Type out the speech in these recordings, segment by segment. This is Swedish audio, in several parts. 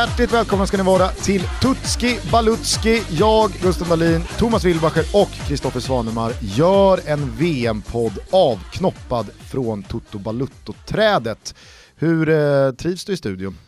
Hjärtligt välkomna ska ni vara till Tutski Balutski. Jag, Gustav Dahlin, Thomas Wilbacher och Kristoffer Svanemar gör en VM-podd avknoppad från Toto Balutto-trädet. Hur eh, trivs du i studion?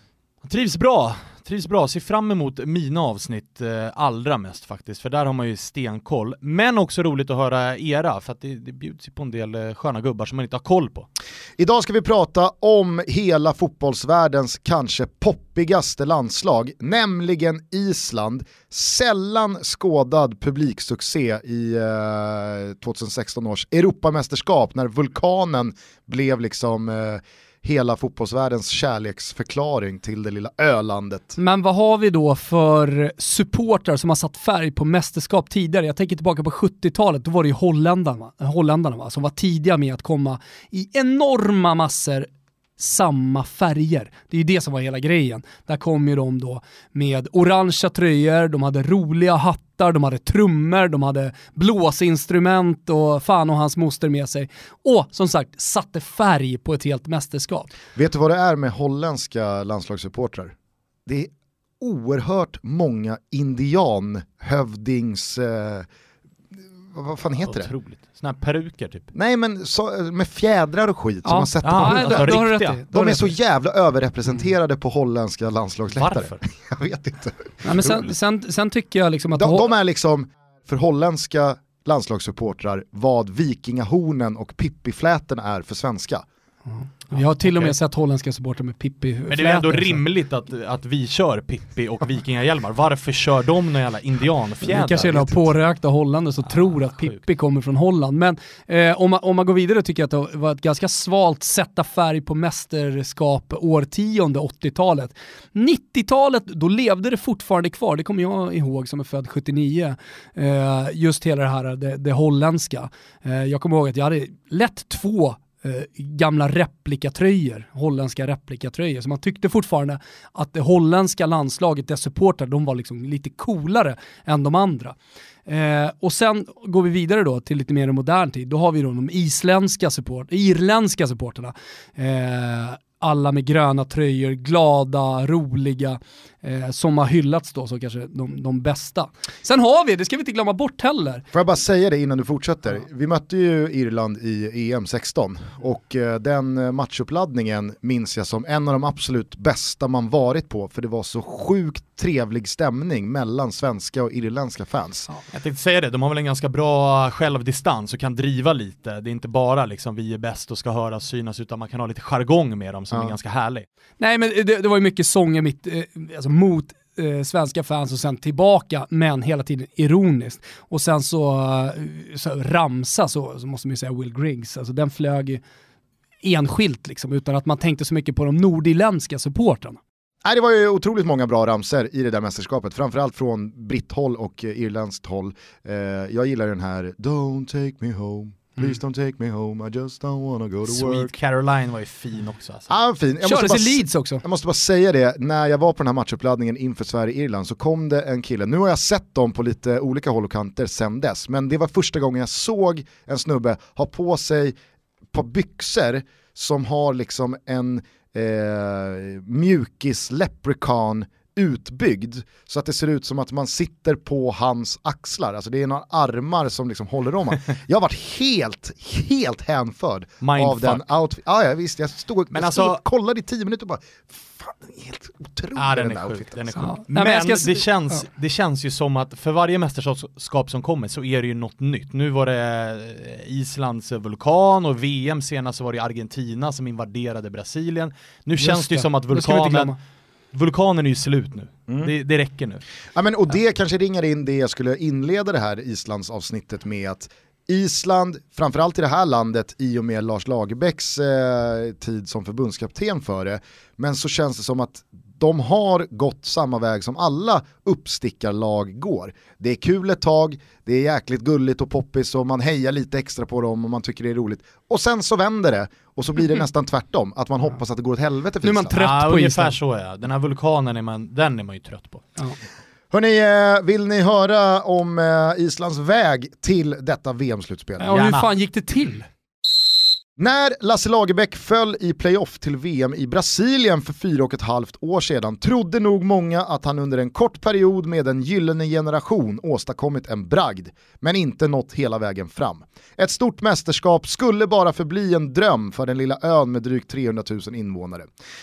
Trivs bra, trivs bra. Ser fram emot mina avsnitt eh, allra mest faktiskt, för där har man ju stenkoll. Men också roligt att höra era, för att det, det bjuds ju på en del eh, sköna gubbar som man inte har koll på. Idag ska vi prata om hela fotbollsvärldens kanske poppigaste landslag, nämligen Island. Sällan skådad publiksuccé i eh, 2016 års Europamästerskap när vulkanen blev liksom eh, hela fotbollsvärldens kärleksförklaring till det lilla ölandet. Men vad har vi då för supportrar som har satt färg på mästerskap tidigare? Jag tänker tillbaka på 70-talet, då var det ju holländarna, holländarna va, som var tidiga med att komma i enorma massor samma färger. Det är ju det som var hela grejen. Där kom ju de då med orangea tröjor, de hade roliga hattar, de hade trummor, de hade blåsinstrument och fan och hans moster med sig. Och som sagt, satte färg på ett helt mästerskap. Vet du vad det är med holländska landslagssupportrar? Det är oerhört många indianhövdings... Eh, vad fan heter det? Såna här peruker typ. Nej men så, med fjädrar och skit som man sätter Ja, på huvudet. alltså De du är så jävla överrepresenterade på holländska landslagsläktare. Varför? Jag vet inte. Nej, men sen, sen, sen tycker jag liksom att... De, de är liksom för holländska landslagssupportrar vad vikingahornen och pippifläten är för svenska. Vi har till och med Okej. sett holländska supportrar med Pippi Men det är ändå rimligt att, att vi kör Pippi och vikingahjälmar. Varför kör de några jävla indianfjädrar? Det kanske är några pårökta holländare som tror att. Pippi kommer från Holland. Men eh, om, man, om man går vidare tycker jag att det var ett ganska svalt sätta färg på mästerskap årtionde 80-talet. 90-talet, då levde det fortfarande kvar, det kommer jag ihåg som är född 79. Eh, just hela det här, det, det holländska. Eh, jag kommer ihåg att jag hade lätt två eh, gamla replikatröjor, holländska replikatröjor. Så man tyckte fortfarande att det holländska landslaget, dess supportrar, de var liksom lite coolare än de andra. Eh, och sen går vi vidare då till lite mer modern tid. Då har vi då de isländska support, irländska supporterna. Eh, alla med gröna tröjor, glada, roliga, eh, som har hyllats då som kanske de, de bästa. Sen har vi, det ska vi inte glömma bort heller, Får jag bara säga det innan du fortsätter. Vi mötte ju Irland i EM 16 och eh, den matchuppladdningen minns jag som en av de absolut bästa man varit på för det var så sjukt trevlig stämning mellan svenska och irländska fans. Jag tänkte säga det, de har väl en ganska bra självdistans och kan driva lite. Det är inte bara liksom vi är bäst och ska höras, synas, utan man kan ha lite jargong med dem som Ja. är ganska härlig. Nej men det, det var ju mycket sånger mitt, eh, alltså mot eh, svenska fans och sen tillbaka, men hela tiden ironiskt. Och sen så, eh, så ramsa så, så måste man ju säga Will Griggs, alltså den flög ju enskilt liksom, utan att man tänkte så mycket på de nordirländska supportrarna. Nej, det var ju otroligt många bra ramser i det där mästerskapet, framförallt från britthåll och eh, irländskt håll. Eh, jag gillar den här “Don't take me home, please don't take me home, I just don't wanna go to Sweet work”. Caroline var ju fin också alltså. Ah, fin. Jag måste, Kördes bara, i Leeds också. jag måste bara säga det, när jag var på den här matchuppladdningen inför Sverige-Irland så kom det en kille, nu har jag sett dem på lite olika håll och kanter sen dess, men det var första gången jag såg en snubbe ha på sig par byxor som har liksom en eh, mjukis leprechaun utbyggd så att det ser ut som att man sitter på hans axlar, alltså det är några armar som liksom håller om honom. Jag har varit helt, helt hänförd av den outfit. Ja, ja visst, jag stod, Men jag alltså- stod och kollade i tio minuter och bara, fan den är helt otrolig Ja den där är sjuk, outfiten. den är sjuk. Ja. Nej, Men, men det, känns, det känns ju som att för varje mästerskap som kommer så är det ju något nytt. Nu var det eh, Islands vulkan och VM senast så var det Argentina som invaderade Brasilien. Nu Just känns det ju som att Det ska vi inte vulkanen. Vulkanen är ju slut nu. Mm. Det, det räcker nu. Ja, men, och det kanske ringar in det jag skulle inleda det här Islands avsnittet med att Island, framförallt i det här landet i och med Lars Lagerbäcks eh, tid som förbundskapten för det, men så känns det som att de har gått samma väg som alla uppstickarlag går. Det är kul ett tag, det är jäkligt gulligt och poppis och man hejar lite extra på dem och man tycker det är roligt. Och sen så vänder det och så blir det nästan tvärtom, att man hoppas att det går åt helvete för Nu är man trött Ja, på ungefär så ja. Den här vulkanen är man, den är man ju trött på. Ja. Hörni, eh, vill ni höra om eh, Islands väg till detta VM-slutspel? Ja, hur fan gick det till? När Lasse Lagerbäck föll i playoff till VM i Brasilien för fyra och ett halvt år sedan trodde nog många att han under en kort period med en gyllene generation åstadkommit en bragd, men inte nått hela vägen fram. Ett stort mästerskap skulle bara förbli en dröm för den lilla ön med drygt 300 000 invånare.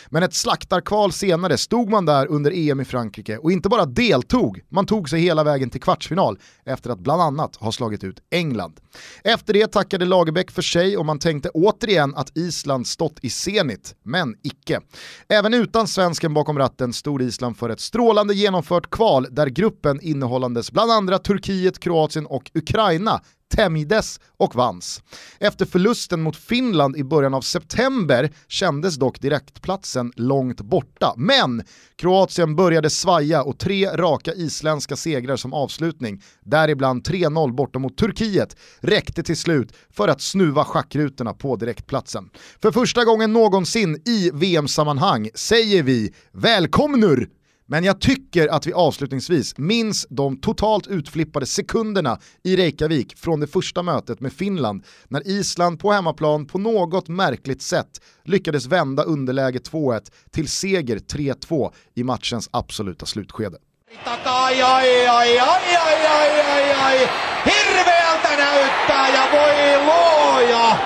Men ett slaktarkval senare stod man där under EM i Frankrike och inte bara deltog, man tog sig hela vägen till kvartsfinal efter att bland annat ha slagit ut England. Efter det tackade Lagerbäck för sig och man tänkte återigen att Island stått i Zenit, men icke. Även utan svensken bakom ratten stod Island för ett strålande genomfört kval där gruppen innehållandes bland andra Turkiet, Kroatien och Ukraina tämjdes och vanns. Efter förlusten mot Finland i början av september kändes dock direktplatsen långt borta. Men Kroatien började svaja och tre raka isländska segrar som avslutning, däribland 3-0 borta mot Turkiet, räckte till slut för att snuva schackrutorna på direktplatsen. För första gången någonsin i VM-sammanhang säger vi välkomnur men jag tycker att vi avslutningsvis minns de totalt utflippade sekunderna i Reykjavik från det första mötet med Finland när Island på hemmaplan på något märkligt sätt lyckades vända underläge 2-1 till seger 3-2 i matchens absoluta slutskede. Ai, ai, ai, Hirveältä näyttää ja voi luoja,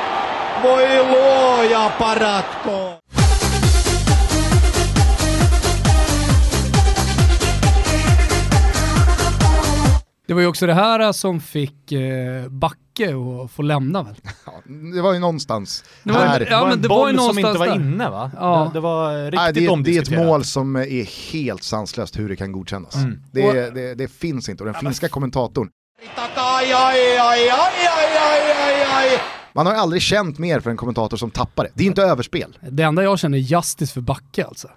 voi luoja paratko. Det var ju också det här som fick eh, Backe att få lämna väl? Ja, det var ju någonstans det var, här. Ja, men det var, en boll som inte var där. inne va? Ja. Det, det var riktigt Nej, det, omdiskuterat. Det är ett mål som är helt sanslöst hur det kan godkännas. Mm. Det, det, det, finns inte och den ja, finska men... kommentatorn man har aldrig känt mer för en kommentator som tappar det. Det är inte överspel. Det enda jag känner är justice för Backe alltså.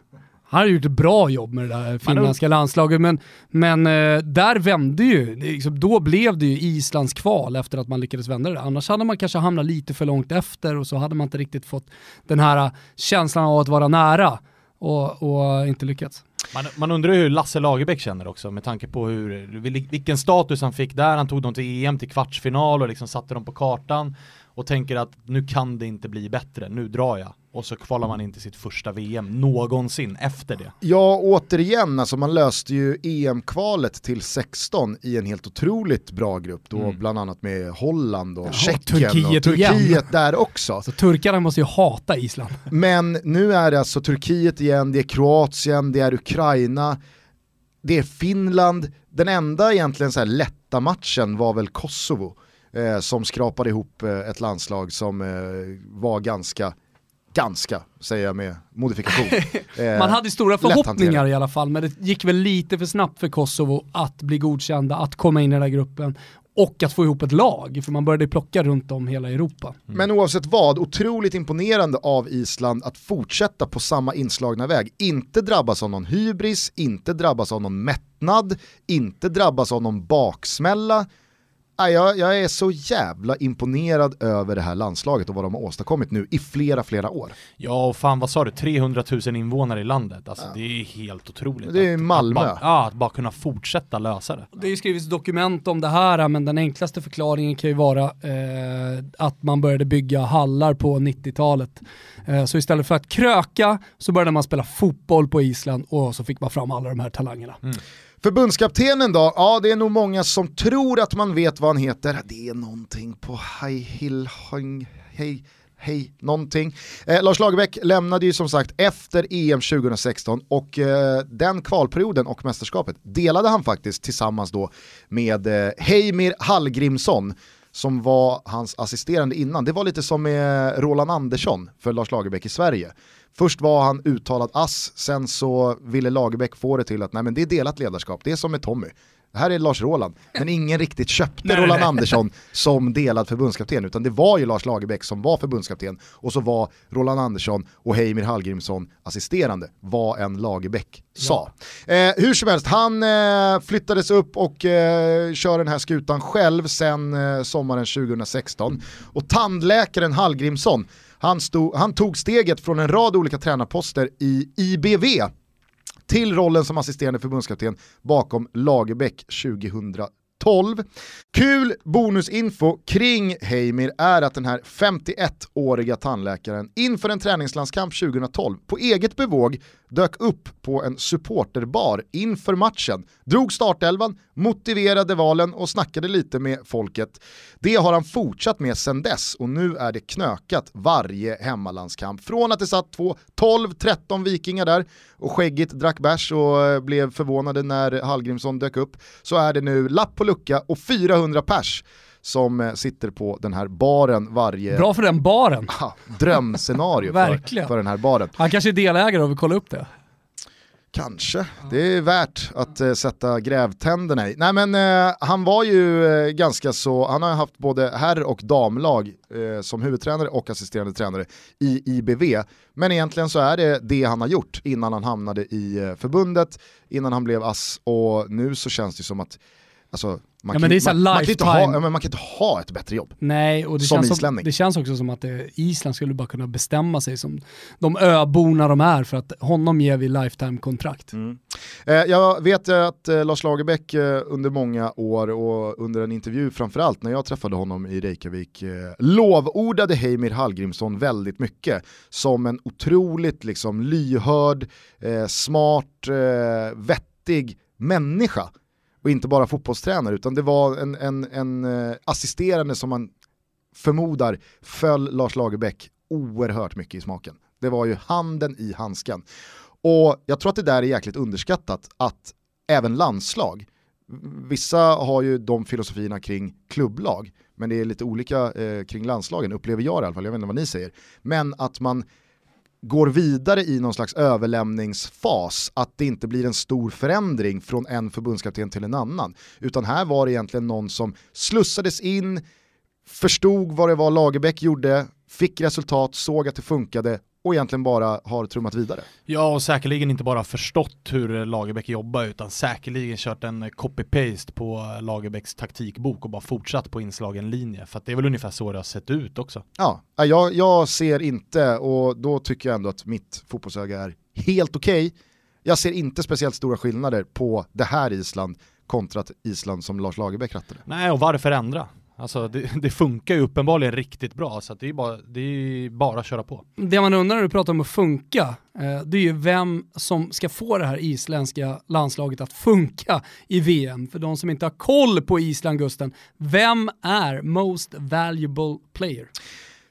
Han har gjort ett bra jobb med det där finländska landslaget, men, men eh, där vände ju, liksom, då blev det ju Islands kval efter att man lyckades vända det. Annars hade man kanske hamnat lite för långt efter och så hade man inte riktigt fått den här eh, känslan av att vara nära och, och inte lyckats. Man, man undrar hur Lasse Lagerbäck känner också med tanke på hur, vilken status han fick där. Han tog dem till EM till kvartsfinal och liksom satte dem på kartan och tänker att nu kan det inte bli bättre, nu drar jag. Och så kvalar man in till sitt första VM någonsin efter det. Ja, återigen, alltså man löste ju EM-kvalet till 16 i en helt otroligt bra grupp, då mm. bland annat med Holland och Tjeckien Turkiet och Turkiet där också. Så turkarna måste ju hata Island. Men nu är det alltså Turkiet igen, det är Kroatien, det är Ukraina, det är Finland, den enda egentligen så här lätta matchen var väl Kosovo eh, som skrapade ihop eh, ett landslag som eh, var ganska ganska, säger jag med modifikation. Eh, Man hade stora förhoppningar i alla fall, men det gick väl lite för snabbt för Kosovo att bli godkända, att komma in i den här gruppen och att få ihop ett lag, för man började plocka runt om hela Europa. Mm. Men oavsett vad, otroligt imponerande av Island att fortsätta på samma inslagna väg. Inte drabbas av någon hybris, inte drabbas av någon mättnad, inte drabbas av någon baksmälla, jag, jag är så jävla imponerad över det här landslaget och vad de har åstadkommit nu i flera, flera år. Ja, och fan vad sa du, 300 000 invånare i landet. Alltså ja. det är helt otroligt. Det är Malmö. Att, ja, att bara kunna fortsätta lösa det. Det har ju skrivits dokument om det här, men den enklaste förklaringen kan ju vara eh, att man började bygga hallar på 90-talet. Eh, så istället för att kröka så började man spela fotboll på Island och så fick man fram alla de här talangerna. Mm. Förbundskaptenen då? Ja, det är nog många som tror att man vet vad han heter. Det är någonting på Hej Hill Hej hej någonting. Eh, Lars Lagerbäck lämnade ju som sagt efter EM 2016 och eh, den kvalperioden och mästerskapet delade han faktiskt tillsammans då med eh, Heimir Hallgrimsson som var hans assisterande innan. Det var lite som med Roland Andersson för Lars Lagerbäck i Sverige. Först var han uttalad ass, sen så ville Lagerbäck få det till att nej men det är delat ledarskap, det är som med Tommy. Det här är Lars Roland, men ingen riktigt köpte nej, Roland nej. Andersson som delad förbundskapten, utan det var ju Lars Lagerbäck som var förbundskapten och så var Roland Andersson och Heimir Hallgrimsson assisterande, vad en Lagerbäck sa. Ja. Eh, hur som helst, han eh, flyttades upp och eh, kör den här skutan själv sen eh, sommaren 2016 och tandläkaren Hallgrimsson han, stod, han tog steget från en rad olika tränarposter i IBV till rollen som assisterande förbundskapten bakom Lagerbäck 2012. Kul bonusinfo kring Heimir är att den här 51-åriga tandläkaren inför en träningslandskamp 2012 på eget bevåg dök upp på en supporterbar inför matchen, drog startelvan, motiverade valen och snackade lite med folket. Det har han fortsatt med sedan dess och nu är det knökat varje hemmalandskamp. Från att det satt två 12-13 vikingar där och skäggigt drack bärs och eh, blev förvånade när Hallgrimsson dök upp så är det nu lapp på lucka och 400 pers som eh, sitter på den här baren varje... Bra för den baren. drömscenario för, för den här baren. Han kanske är delägare och vill kolla upp det. Kanske, det är värt att uh, sätta grävtänderna i. Nej men uh, han var ju uh, ganska så, han har haft både herr och damlag som huvudtränare och assisterande tränare i IBV. Men egentligen så är det det han har gjort innan han hamnade i förbundet, innan han blev ass och nu så känns det som att Alltså, man, ja, kan, man, man, kan inte ha, man kan inte ha ett bättre jobb Nej, och det som känns. Som, det känns också som att det, Island skulle bara kunna bestämma sig som de öborna de är för att honom ger vi lifetime-kontrakt. Mm. Eh, jag vet att eh, Lars Lagerbäck eh, under många år och under en intervju framförallt när jag träffade honom i Reykjavik eh, lovordade Heimir Hallgrimsson väldigt mycket som en otroligt liksom, lyhörd, eh, smart, eh, vettig människa och inte bara fotbollstränare utan det var en, en, en eh, assisterande som man förmodar föll Lars Lagerbäck oerhört mycket i smaken. Det var ju handen i handsken. Och jag tror att det där är jäkligt underskattat att även landslag, vissa har ju de filosofierna kring klubblag, men det är lite olika eh, kring landslagen, upplever jag i alla fall, jag vet inte vad ni säger. Men att man går vidare i någon slags överlämningsfas, att det inte blir en stor förändring från en förbundskapten till en annan. Utan här var det egentligen någon som slussades in, förstod vad det var Lagerbäck gjorde, fick resultat, såg att det funkade och egentligen bara har trummat vidare. Ja, och säkerligen inte bara förstått hur Lagerbäck jobbar utan säkerligen kört en copy-paste på Lagerbäcks taktikbok och bara fortsatt på inslagen linje. För det är väl ungefär så det har sett ut också. Ja, jag, jag ser inte, och då tycker jag ändå att mitt fotbollsöga är helt okej. Okay. Jag ser inte speciellt stora skillnader på det här Island kontra Island som Lars Lagerbäck rattade. Nej, och varför ändra? Alltså det, det, funkar ju uppenbarligen riktigt bra så det är bara, det är bara att köra på. Det man undrar när du pratar om att funka, eh, det är ju vem som ska få det här isländska landslaget att funka i VM. För de som inte har koll på Island, Gusten, vem är most valuable player?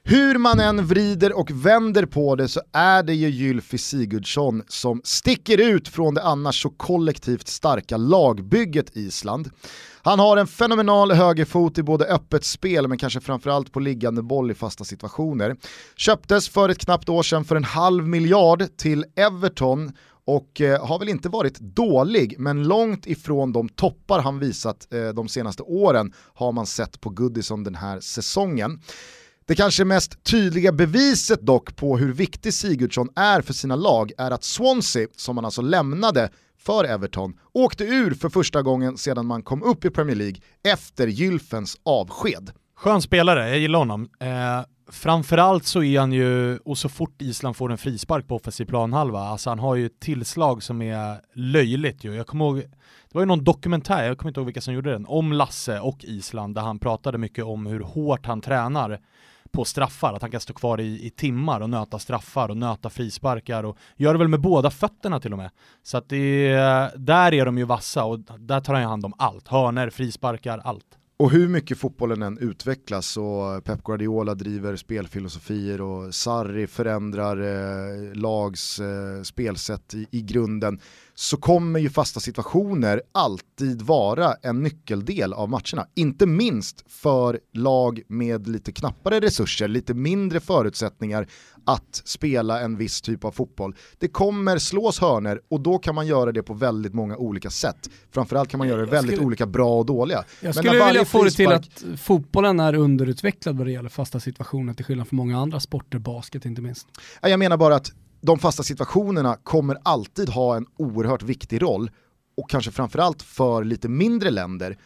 Hur man än vrider och vänder på det så är det ju Gylfi Sigurdsson som sticker ut från det annars så kollektivt starka lagbygget Island. Han har en fenomenal högerfot i både öppet spel men kanske framförallt på liggande boll i fasta situationer. Köptes för ett knappt år sedan för en halv miljard till Everton och eh, har väl inte varit dålig, men långt ifrån de toppar han visat eh, de senaste åren har man sett på Goodison den här säsongen. Det kanske mest tydliga beviset dock på hur viktig Sigurdsson är för sina lag är att Swansea, som han alltså lämnade för Everton, åkte ur för första gången sedan man kom upp i Premier League efter Gylfens avsked. Skön spelare, jag gillar honom. Eh, framförallt så är han ju, och så fort Island får en frispark på offensiv planhalva, alltså han har ju ett tillslag som är löjligt ju. Jag kommer ihåg, det var ju någon dokumentär, jag kommer inte ihåg vilka som gjorde den, om Lasse och Island där han pratade mycket om hur hårt han tränar på straffar, att han kan stå kvar i, i timmar och nöta straffar och nöta frisparkar och gör det väl med båda fötterna till och med. Så att det, där är de ju vassa och där tar han ju hand om allt, hörner, frisparkar, allt. Och hur mycket fotbollen än utvecklas och Pep Guardiola driver spelfilosofier och Sarri förändrar eh, lags eh, spelsätt i, i grunden så kommer ju fasta situationer alltid vara en nyckeldel av matcherna. Inte minst för lag med lite knappare resurser, lite mindre förutsättningar att spela en viss typ av fotboll. Det kommer slås hörner och då kan man göra det på väldigt många olika sätt. Framförallt kan man göra det väldigt skulle, olika bra och dåliga. Jag skulle vilja få det till att fotbollen är underutvecklad vad det gäller fasta situationer till skillnad från många andra sporter, basket inte minst. Jag menar bara att de fasta situationerna kommer alltid ha en oerhört viktig roll och kanske framförallt för lite mindre länder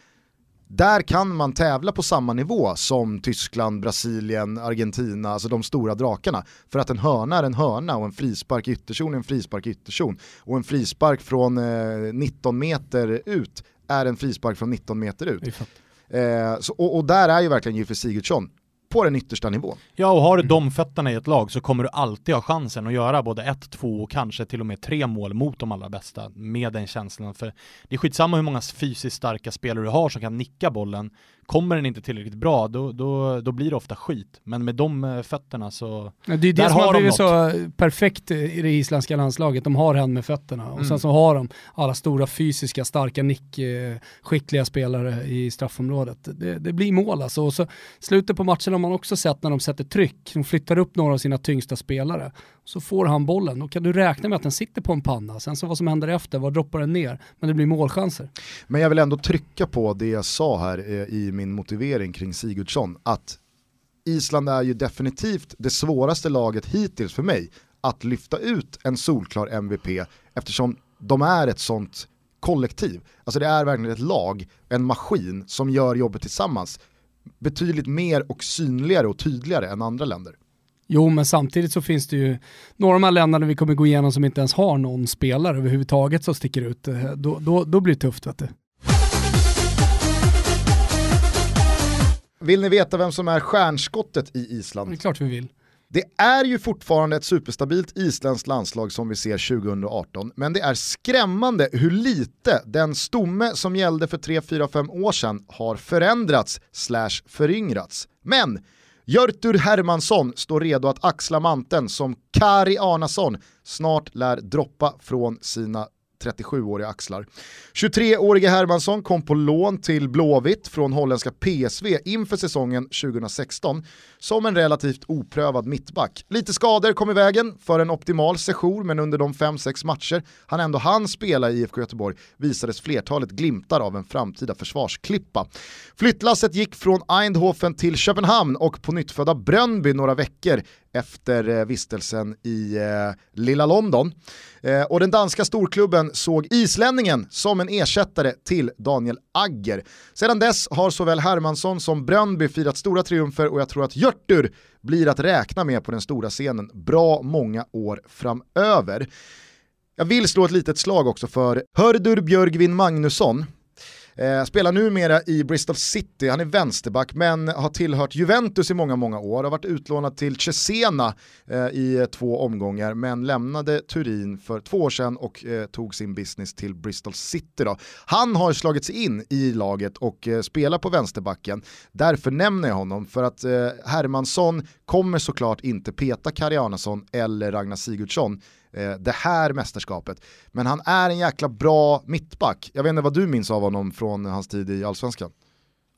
där kan man tävla på samma nivå som Tyskland, Brasilien, Argentina, alltså de stora drakarna. För att en hörna är en hörna och en frispark i ytterzon är en frispark i ytterzon. Och en frispark från eh, 19 meter ut är en frispark från 19 meter ut. Eh, så, och, och, där är ju verkligen Gylfe Sigurdsson på den yttersta nivån. Ja, och har du de fötterna i ett lag så kommer du alltid ha chansen att göra både ett, två och kanske till och med tre mål mot de allra bästa med den känslan. För det är skitsamma hur många fysiskt starka spelare du har som kan nicka bollen kommer den inte tillräckligt bra, då, då, då blir det ofta skit. Men med de eh, fötterna så... Ja, det är det som har blivit så perfekt i det isländska landslaget, de har hand med fötterna. Och mm. sen så har de alla stora fysiska, starka, nickskickliga spelare i straffområdet. Det, det blir mål alltså. Och så slutet på matchen har man också sett när de sätter tryck, de flyttar upp några av sina tyngsta spelare. Så får han bollen, då kan du räkna med att den sitter på en panna. Sen så vad som händer efter, var droppar den ner? Men det blir målchanser. Men jag vill ändå trycka på det jag sa här eh, i min motivering kring Sigurdsson, att Island är ju definitivt det svåraste laget hittills för mig att lyfta ut en solklar MVP eftersom de är ett sånt kollektiv. Alltså det är verkligen ett lag, en maskin som gör jobbet tillsammans betydligt mer och synligare och tydligare än andra länder. Jo, men samtidigt så finns det ju några av de här länderna vi kommer gå igenom som inte ens har någon spelare överhuvudtaget som sticker ut. Då, då, då blir det tufft vet du. Vill ni veta vem som är stjärnskottet i Island? Det är klart vi vill. Det är ju fortfarande ett superstabilt isländskt landslag som vi ser 2018, men det är skrämmande hur lite den stomme som gällde för 3-4-5 år sedan har förändrats slash föryngrats. Men Jörtur Hermansson står redo att axla manteln som Kari Arnason snart lär droppa från sina 37-åriga axlar. 23-årige Hermansson kom på lån till Blåvitt från holländska PSV inför säsongen 2016 som en relativt oprövad mittback. Lite skador kom i vägen för en optimal session men under de 5-6 matcher han ändå hann spela i IFK Göteborg visades flertalet glimtar av en framtida försvarsklippa. Flyttlasset gick från Eindhoven till Köpenhamn och på nyttfödda Brönby några veckor efter eh, vistelsen i eh, lilla London. Eh, och den danska storklubben såg islänningen som en ersättare till Daniel Agger. Sedan dess har såväl Hermansson som Brönnby firat stora triumfer och jag tror att Hjörtur blir att räkna med på den stora scenen bra många år framöver. Jag vill slå ett litet slag också för Hördur Björgvin Magnusson Eh, spelar numera i Bristol City, han är vänsterback men har tillhört Juventus i många, många år, har varit utlånad till Cesena eh, i eh, två omgångar men lämnade Turin för två år sedan och eh, tog sin business till Bristol City. Då. Han har slagit sig in i laget och eh, spelar på vänsterbacken, därför nämner jag honom för att eh, Hermansson kommer såklart inte peta Karianason eller Ragnar Sigurdsson eh, det här mästerskapet. Men han är en jäkla bra mittback. Jag vet inte vad du minns av honom från hans tid i Allsvenskan?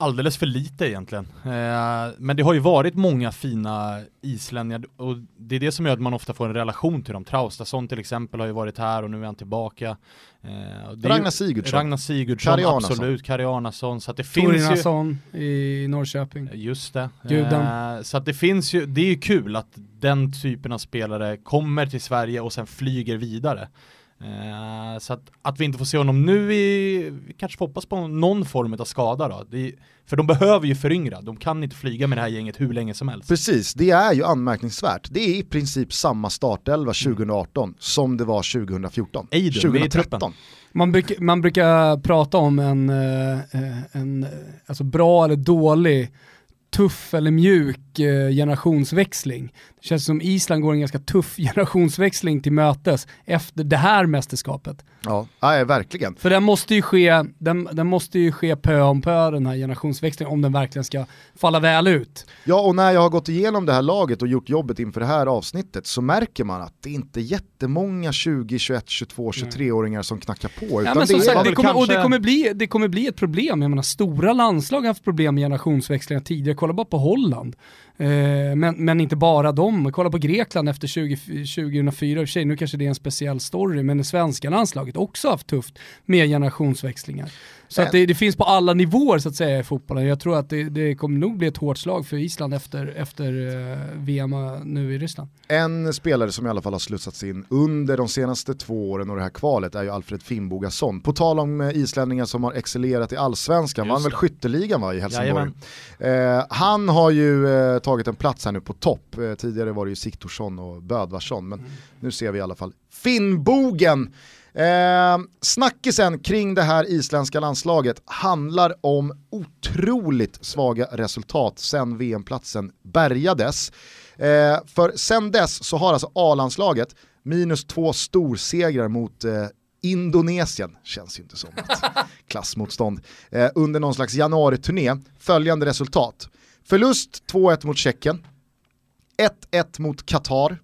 Alldeles för lite egentligen. Eh, men det har ju varit många fina islänningar och det är det som gör att man ofta får en relation till dem. Traustason till exempel har ju varit här och nu är han tillbaka. Eh, Ragnar Sigurdsson. Ragnar Sigurdsson, Karianason. absolut. Karianason. Så att det finns ju... i Norrköping. Just det. Eh, så att det finns ju, det är ju kul att den typen av spelare kommer till Sverige och sen flyger vidare. Eh, så att, att vi inte får se honom nu, i, vi kanske får hoppas på någon form av skada då. Det, för de behöver ju föryngra, de kan inte flyga med det här gänget hur länge som helst. Precis, det är ju anmärkningsvärt. Det är i princip samma startelva 2018 mm. som det var 2014. Eidun, 2013. Man, bruk, man brukar prata om en, eh, en alltså bra eller dålig tuff eller mjuk eh, generationsväxling. Känns som Island går en ganska tuff generationsväxling till mötes efter det här mästerskapet. Ja, ja verkligen. För den måste ju ske, den, den måste ju ske pö om pö den här generationsväxlingen om den verkligen ska falla väl ut. Ja, och när jag har gått igenom det här laget och gjort jobbet inför det här avsnittet så märker man att det är inte jättemånga 20, 21, 22, 23-åringar som knackar på. Utan ja, men det, sagt, det, kommer, och det, kommer bli, det kommer bli ett problem. Jag menar, stora landslag har haft problem med generationsväxlingar tidigare. Kolla bara på Holland. Eh, men, men inte bara dem, kolla på Grekland efter 20, 2004, i och för sig nu kanske det är en speciell story, men det svenska landslaget också haft tufft med generationsväxlingar. Så att det, det, finns på alla nivåer så att säga i fotbollen. Jag tror att det, det kommer nog bli ett hårt slag för Island efter, efter uh, VM nu i Ryssland. En spelare som i alla fall har slussats in under de senaste två åren och det här kvalet är ju Alfred Finnbogason. På tal om uh, islänningar som har excellerat i allsvenskan, vann väl skytteligan va, i Helsingborg. Uh, han har ju tagit en plats här nu på topp. tidigare var det ju Siktorsson och Bödvarsson, men mm. nu ser vi i alla fall Finnbogen Eh, snackisen kring det här isländska landslaget handlar om otroligt svaga resultat sen VM-platsen bärgades. Eh, för sen dess så har alltså A-landslaget minus två storsegrar mot eh, Indonesien, känns ju inte som ett klassmotstånd, eh, under någon slags januari-turné. Följande resultat. Förlust 2-1 mot Tjeckien, 1-1 mot Qatar,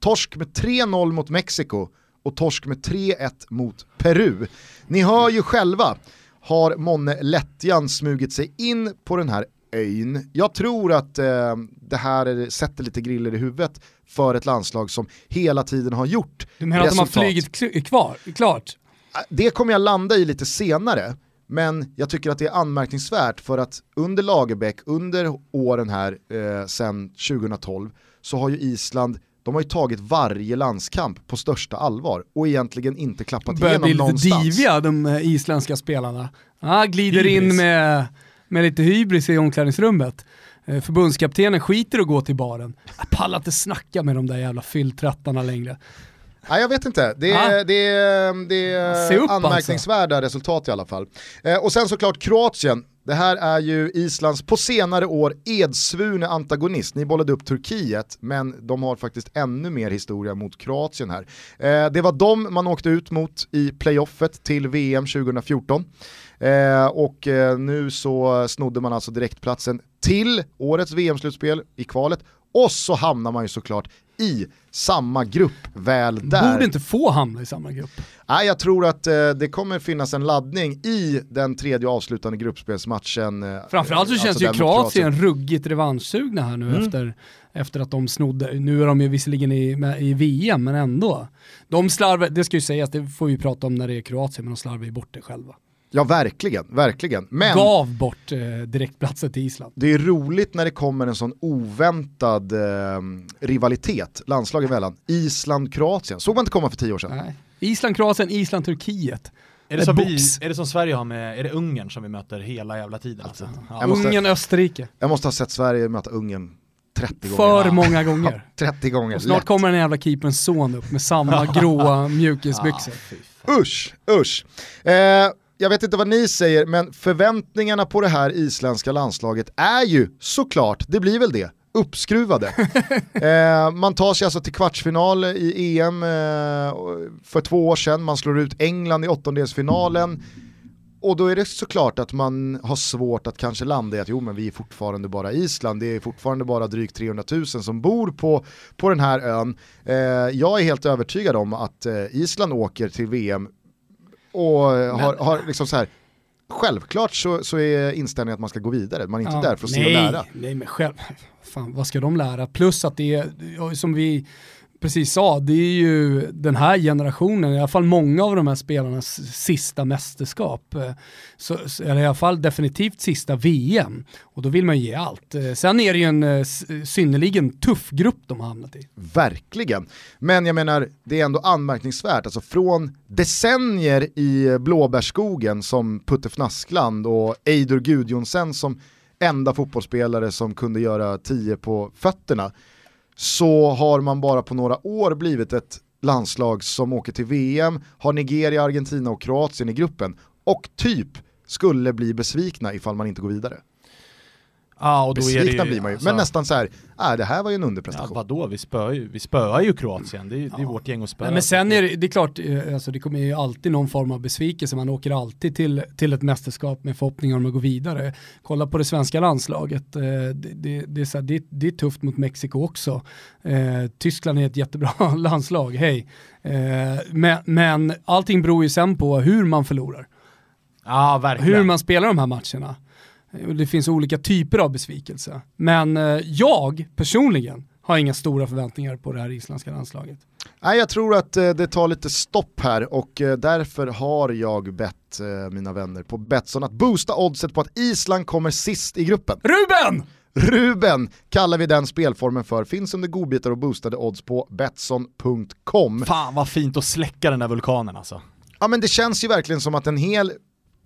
torsk med 3-0 mot Mexiko och torsk med 3-1 mot Peru. Ni hör ju själva, har Monne Lättjan smugit sig in på den här ön. Jag tror att eh, det här sätter lite griller i huvudet för ett landslag som hela tiden har gjort Du menar resultat. att de har flugit kvar, klart? Det kommer jag landa i lite senare, men jag tycker att det är anmärkningsvärt för att under Lagerbäck, under åren här eh, sedan 2012, så har ju Island de har ju tagit varje landskamp på största allvar och egentligen inte klappat Börjar igenom bli lite någonstans. diviga de eh, isländska spelarna. Ah, glider Hybris. in med, med lite hybris i omklädningsrummet. Eh, Förbundskaptenen skiter och går till baren. Jag pallar inte snacka med de där jävla fylltrattarna längre. Nej jag vet inte, det är, Ah. det är, det är alltså. anmärkningsvärda resultat i alla fall. Eh, och sen såklart Kroatien, det här är ju Islands på senare år edsvurne antagonist. Ni bollade upp Turkiet, men de har faktiskt ännu mer historia mot Kroatien här. Eh, det var de man åkte ut mot i playoffet till VM 2014. Eh, och eh, nu så snodde man alltså direktplatsen till årets VM-slutspel i kvalet och så hamnar man ju såklart i samma grupp väl där. Borde inte få hamna i samma grupp. Nej, jag tror att eh, det kommer finnas en laddning i den tredje avslutande gruppspelsmatchen. Eh, Framförallt så eh, känns alltså ju Kroatien ruggigt revanschsugna här nu Mm. efter, efter att de snodde, nu är de ju visserligen i, med, i VM men ändå. De slarvar, det ska ju sägas, det får vi prata om när det är Kroatien, men de slarvar ju bort det själva. Ja, verkligen, verkligen. Men Gav bort eh, direktplatsen till Island. det är roligt när det kommer en sån oväntad eh, rivalitet landslagen emellan. Island-Kroatien, såg man inte komma för tio år sedan. Nej. Island, Kroatien, Island, Turkiet. Är det, som vi, är det som Sverige har med, är det Ungern som vi möter hela jävla tiden? Alltså. Ja. Jag måste- Ungern, Österrike. Jag måste ha sett Sverige möta Ungern 30 gånger. För Ja. många gånger. 30 gånger, Och snart lätt. kommer den jävla keeperns son upp med samma gråa mjukisbyxor. fan. Usch, usch. Eh, jag vet inte vad ni säger, men förväntningarna på det här isländska landslaget är ju såklart, det blir väl det, uppskruvade. eh, man tar sig alltså till kvartsfinal i EM eh, för två år sedan, man slår ut England i åttondelsfinalen. Och då är det såklart att man har svårt att kanske landa i att jo men vi är fortfarande bara Island, det är fortfarande bara drygt 300 000 som bor på, på den här ön. Eh, jag är helt övertygad om att eh, Island åker till VM och eh, har, har liksom så här Självklart så, så är inställningen att man ska gå vidare, man är inte Ja, där för att se nej, och lära. Nej, men själv, fan vad ska de lära? Plus att det är, som vi precis sa, det är ju den här generationen, i alla fall många av de här spelarnas sista mästerskap. Eh, så, så- eller i alla fall definitivt sista VM. Och då vill man ju ge allt. Eh, sen är det ju en eh, synnerligen tuff grupp de har hamnat i. Verkligen. Men jag menar, det är ändå anmärkningsvärt, alltså från decennier i blåbärsskogen som Putte Fnaskland och Eidur Gudjonsen som enda fotbollsspelare som kunde göra tio på fötterna, så har man bara på några år blivit ett landslag som åker till VM, har Nigeria, Argentina och Kroatien i gruppen och typ skulle bli besvikna ifall man inte går vidare. Ja, och då är det Besvikna ju, blir man ju, alltså, men nästan så här, äh, det här var ju en Ja, underprestation. vadå, vi spöar ju, vi spöar ju Kroatien, det är, det är Ja. vårt gäng att spöa. Men sen är det, det är klart, eh, alltså det kommer ju alltid någon form av besvikelse. Man åker alltid till, till ett mästerskap med förhoppningar om att gå vidare. Kolla på det svenska landslaget. eh, Det, det, det, är, så här, det, det är tufft mot Mexiko också. Eh, Tyskland är ett jättebra landslag, hej. Eh, men, men allting beror ju sen på hur man förlorar. Ja, verkligen. Hur man spelar de här matcherna. Eh, Det finns olika typer av besvikelse. Men eh, jag personligen har inga stora förväntningar på det här isländska landslaget. Nej, jag tror att eh, det tar lite stopp här och därför har jag bett mina vänner på Betsson att boosta oddset på att Island kommer sist i gruppen. Ruben! Ruben kallar vi den spelformen för, finns under godbitar och boostade odds på Betsson.com. Fan vad fint att släcka den där vulkanen alltså. Ja men det känns ju verkligen som att en hel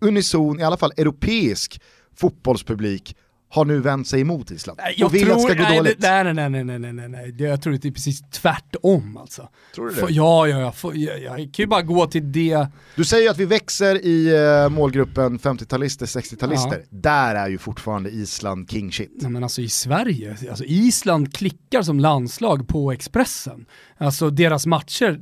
unison, i alla fall europeisk fotbollspublik har nu vänt sig emot Island Jag och vill tror, att det ska gå nej, dåligt. Nej, nej, nej, nej, nej, nej, nej. Jag tror det är precis tvärtom alltså. Tror du För, det? ja, ja, ja. För, jag, jag kan ju bara gå till det. Du säger ju att vi växer i eh, målgruppen 50-talister, 60-talister. Där är ju fortfarande Island king shit. Nej, men alltså i Sverige, alltså Island klickar som landslag på Expressen. Alltså deras matcher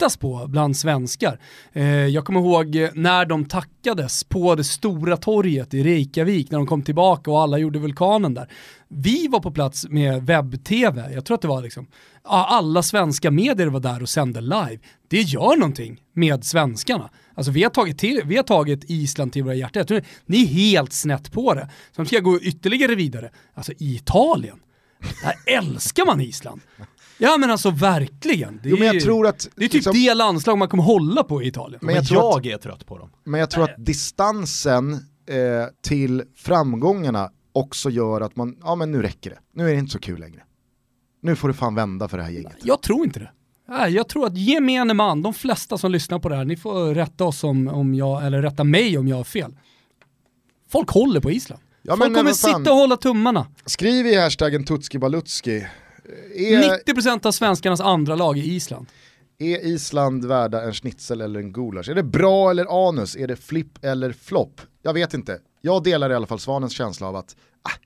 tittas på bland svenskar. Eh, jag kommer ihåg när de tackades på det stora torget i Reykjavik när de kom tillbaka och alla gjorde vulkanen där. Vi var på plats med webb-tv, jag tror att det var liksom, alla svenska medier var där och sände live. Det gör någonting med svenskarna. Alltså vi har tagit, till, vi har tagit Island till våra hjärtan. Jag tror ni är helt snett på det. Så ska jag gå ytterligare vidare. Alltså i Italien, där älskar man Island. Ja men alltså verkligen. Det är, Jo, men jag ju- tror att, det är typ liksom- det landslag man kommer hålla på i Italien. Men Men jag jag, tror att- är trött på dem. Men jag tror att distansen eh, till framgångarna också gör att man, ja men nu räcker det. Nu är det inte så kul längre. Nu får det fan vända för det här gänget. Jag tror inte det. Nej, jag tror att gemene man, de flesta som lyssnar på det här, ni får rätta oss om, om jag, eller rätta mig om jag har fel. Folk håller på Island. Ja, Folk men, kommer fan. sitta och hålla tummarna. Skriv i hashtaggen Tutski Balutski. Är, 90% av svenskarnas andra lag i Island. är Island värda en schnitzel eller en gulasch? Är det bra eller anus? Är det flipp eller flopp? Jag vet inte. Jag delar i alla fall Svanens känsla av att ah,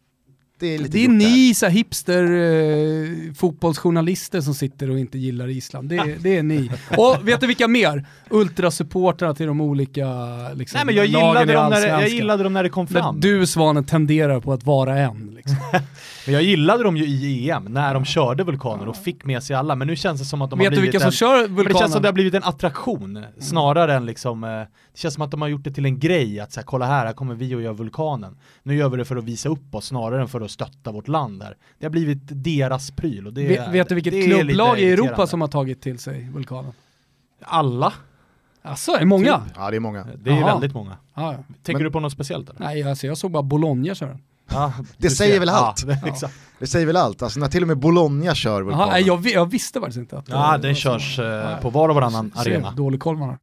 det är lite Det är där. ni så hipster eh, fotbollsjournalister som sitter och inte gillar Island. Det, är- det är ni. Och vet du vilka mer? Ultrasupportrarna till de olika liksom, Nej men jag lagen gillade, i dem när, det- jag gillade dem när det kom Där fram. du Svanen tenderar på att vara en. Liksom. Men jag gillade dem ju i EM, när de körde vulkaner och fick med sig alla. Men nu känns det som att de har Vet du blivit vilka som en... kör Men det känns som vulkanen? det har blivit en attraktion, snarare än liksom, eh, det känns som att de har gjort det till en grej, att så här, kolla här, här kommer vi och gör vulkanen. Nu gör vi det för att visa upp oss, snarare än för att stötta vårt land här. Det har blivit deras pryl och det Vet, vet du vilket är klubblag i Europa som har tagit till sig vulkanen? Alla. Alltså, är det många? Ja det är många. Det är ju Jaha. väldigt många. Ja, ja. Tänker Men- du på något speciellt eller? Nej, alltså, jag såg bara Bologna köra den. Ja, Det säger väl allt? Ja, det. Det säger väl allt, alltså när till och med Bologna kör vulkanen. nej, jag, jag visste faktiskt inte att Ja, det den körs eh, på var och varannan arena. Dålig koll man har.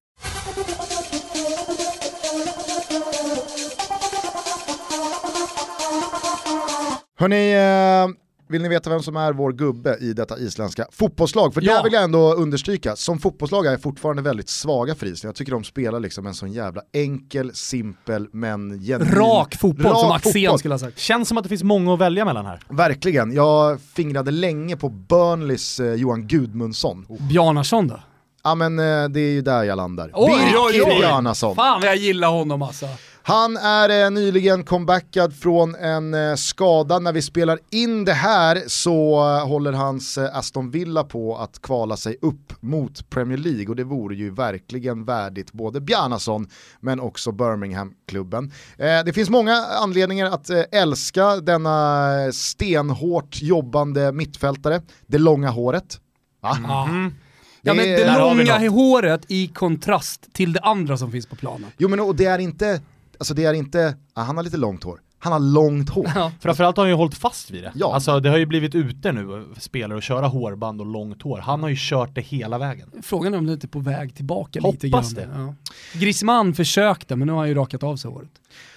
Hörni, eh, vill ni veta vem som är vår gubbe i detta isländska fotbollslag? För Ja. där vill jag ändå understryka, som fotbollslag är jag fortfarande väldigt svaga för Island. Jag tycker de spelar liksom en sån jävla enkel, simpel men genuin... Rak fotboll Rak som Axén fotboll. skulle ha sagt. Känns som att det finns många att välja mellan här. Verkligen, jag fingrade länge på Burnleys eh, Johan Gudmundsson. Bjarnason då? Ja men eh, det är ju där jag landar. Oj, oj. Bjarnason. Fan vad jag gillar honom alltså. Han är eh, nyligen comebackad från en eh, skada. När vi spelar in det här så eh, håller hans Aston Villa på att kvala sig upp mot Premier League och det vore ju verkligen värdigt både Bjarnason men också Birmingham-klubben. Det finns många anledningar att älska denna stenhårt jobbande mittfältare. Det långa håret. Va? Ja. Mm. Ja men Det- det långa håret i kontrast till det andra som finns på planen. Jo men och det är inte, alltså det är inte, ja, han har lite långt hår. Han har långt hår. Ja. Framförallt har han ju hållit fast vid det. Ja. Alltså det har ju blivit ute nu, spelare att köra hårband och långt hår. Han har ju kört det hela vägen. Frågan är om det inte är på väg tillbaka lite grann. Hoppas det. Ja. Griezmann försökte men nu har han ju rakat av sig håret.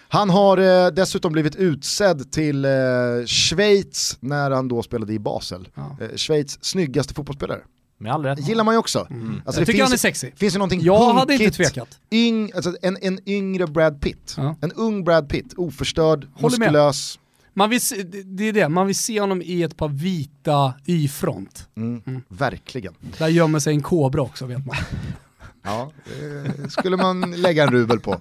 Han har eh, dessutom blivit utsedd till eh, Schweiz när han då spelade i Basel. Ja. Eh, Schweiz snyggaste fotbollsspelare. Med all rätt. gillar man ju också. Mm. Alltså, jag det tycker han är finns, sexy. finns ju någonting Jag hade inte tvekat. Yng, alltså en, en yngre Brad Pitt. Ja. En ung Brad Pitt, oförstörd, Håller med. muskulös. Man vill se, det- det är det, man vill se honom i ett par vita Y-front. Mm, Verkligen. Där gömmer sig en kobra också vet man. Ja, eh, skulle man lägga en rubel på.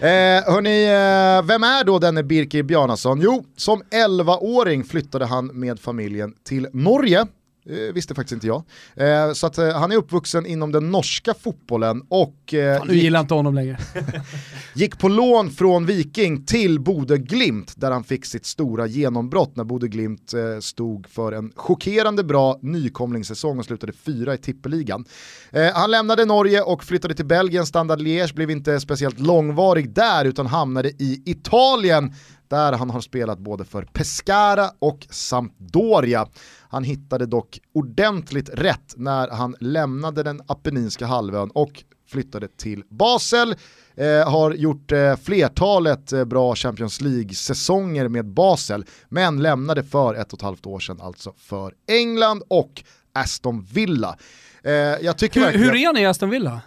Eh, hörni, eh, vem är då denne Birkir Bjarnason? Jo, som 11-åring flyttade han med familjen till Norge. Eh, visste faktiskt inte jag. Eh, så att, eh, han är uppvuxen inom den norska fotbollen och eh, Fan, nu gillar inte honom längre. gick på lån från Viking till Bode Glimt där han fick sitt stora genombrott när Bode Glimt eh, stod för en chockerande bra nykomlingssäsong och slutade fyra i tippeligan. Eh, han lämnade Norge och flyttade till Belgien, Standard Liège blev inte speciellt långvarig där utan hamnade i Italien där han har spelat både för Pescara och Sampdoria. Han hittade dock ordentligt rätt när han lämnade den Apenninska halvön och flyttade till Basel. Eh, har gjort eh, flertalet eh, bra Champions League-säsonger med Basel, men lämnade för ett och ett halvt år sedan alltså för England och Aston Villa. Eh, jag tycker Hur, verkligen... hur är ni i Aston Villa?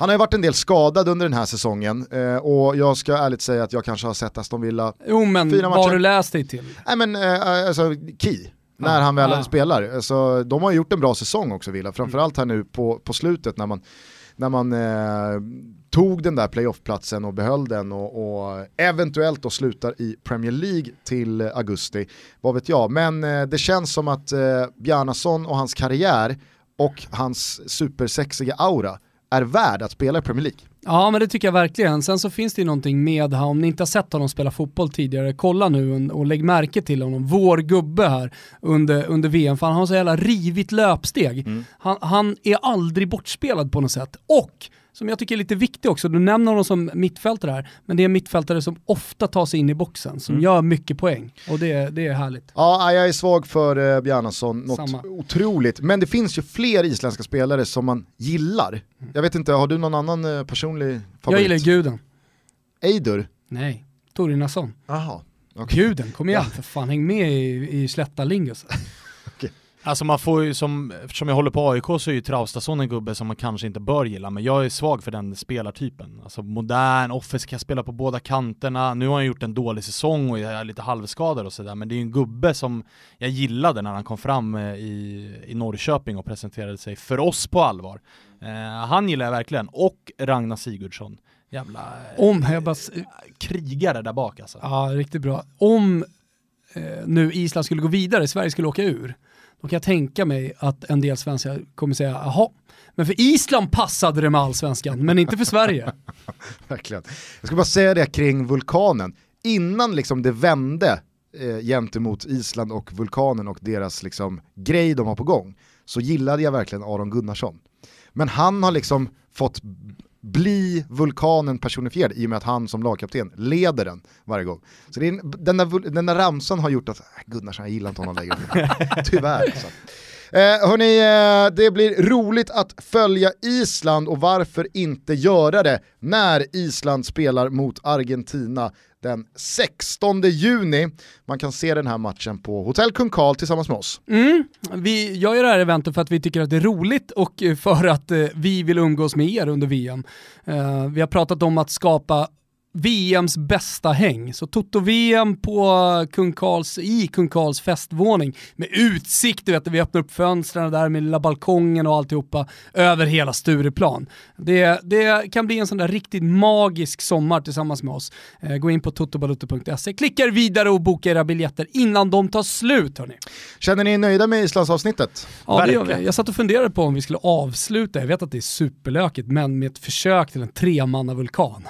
Han har ju varit en del skadad under den här säsongen eh, och jag ska ärligt säga att jag kanske har sett Aston Villa, Jo men Fyra vad har du läst dig till? nej men eh, alltså key, när han väl ja. spelar. Alltså, de har gjort en bra säsong också Villa, framförallt här nu på, på slutet när man, när man eh, tog den där playoff-platsen och behöll den och, och eventuellt då slutar i Premier League till augusti, vad vet jag. Men eh, det känns som att eh, Bjarnason och hans karriär och hans supersexiga aura är värd att spela i Premier League. Ja men det tycker jag verkligen. Sen så finns det ju någonting med om ni inte har sett honom spela fotboll tidigare, kolla nu och lägg märke till honom. Vår gubbe här under, under VM, för han har så jävla rivigt löpsteg. Han, han är aldrig bortspelad på något sätt. Och som jag tycker är lite viktig också, du nämner honom som mittfältare här, men det är mittfältare som ofta tar sig in i boxen, som gör mycket poäng. Och det, det är härligt. Ja, jag är svag för eh, Bjarnason, något Samma. otroligt. Men det finns ju fler isländska spelare som man gillar. Jag vet inte, har du någon annan eh, personlig favorit? Jag gillar guden. Eidur? Nej, Torinason. Jaha. okej. Guden, kom igen för fan, häng med i, i slätta lingus. Alltså man får ju som, eftersom jag håller på AIK så är ju Traustason en gubbe som man kanske inte bör gilla, men jag är svag för den spelartypen. Alltså modern, offensiv, kan spela på båda kanterna, nu har han gjort en dålig säsong och är lite halvskadad och sådär, men det är ju en gubbe som jag gillade när han kom fram eh, i, i Norrköping och presenterade sig för oss på allvar. Eh, han gillar jag verkligen, och Ragnar Sigurdsson. Jävla eh, Om, jag bara, krigare där bak alltså. ja riktigt bra. Om eh, nu Island skulle gå vidare, Sverige skulle åka ur, då kan jag tänka mig att en del svenskar kommer säga, jaha, men för Island passade det med allsvenskan, men inte för Sverige. Verkligen. Jag ska bara säga det kring vulkanen. Innan liksom det vände eh, gentemot Island och vulkanen och deras liksom, grej de har på gång så gillade jag verkligen Aron Gunnarsson. Men han har liksom fått bli vulkanen personifierad i och med att han som lagkapten leder den varje gång. Så det är en, den, där, den där ramsan har gjort att, äh, Gunnarsson, jag gillar inte honom längre. Tyvärr. Alltså. Eh, hörni, eh, det blir roligt att följa Island och varför inte göra det när Island spelar mot Argentina den 16 juni. Man kan se den här matchen på Hotell Kung Karl tillsammans med oss. Mm. Vi gör ju det här eventet för att vi tycker att det är roligt och för att eh, vi vill umgås med er under VM. Eh, vi har pratat om att skapa VMs bästa häng. Så Toto-VM på Kung Karls, i Kung Karls festvåning med utsikt, du vet, vi öppnar upp fönstren där med lilla balkongen och alltihopa över hela Stureplan. Det, det kan bli en sån där riktigt magisk sommar tillsammans med oss. Eh, gå in på totobalutto.se, klicka vidare och boka era biljetter innan de tar slut hörni. Känner ni er nöjda med Islandsavsnittet? Ja, det gör vi. Jag satt och funderade på om vi skulle avsluta, jag vet att det är superlökigt, men med ett försök till en tremannavulkan.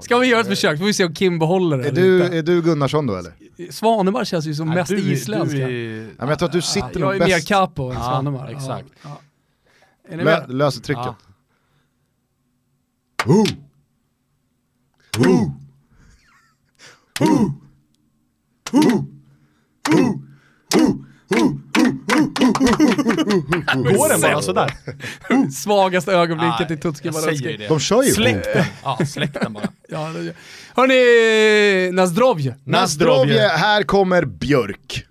Ska vi göra ett försök? Får vi se om Kim behåller det Är du, är du Gunnarsson då eller? Svanemar känns ju som mest du, isländska. Du är, Ja, men jag tror att du sitter jag nog är mer bäst. capo än Ja, Svanemar. exakt. Ja, ja. Är ni Lö, löser trycket. Ja. Går den bara sådär? Svagaste ögonblicket i Tutski det. De kör ju Släck den. Ja, släck den bara. Ja, Hörni, Nazdrovje. Nazdrovje, här kommer Björk.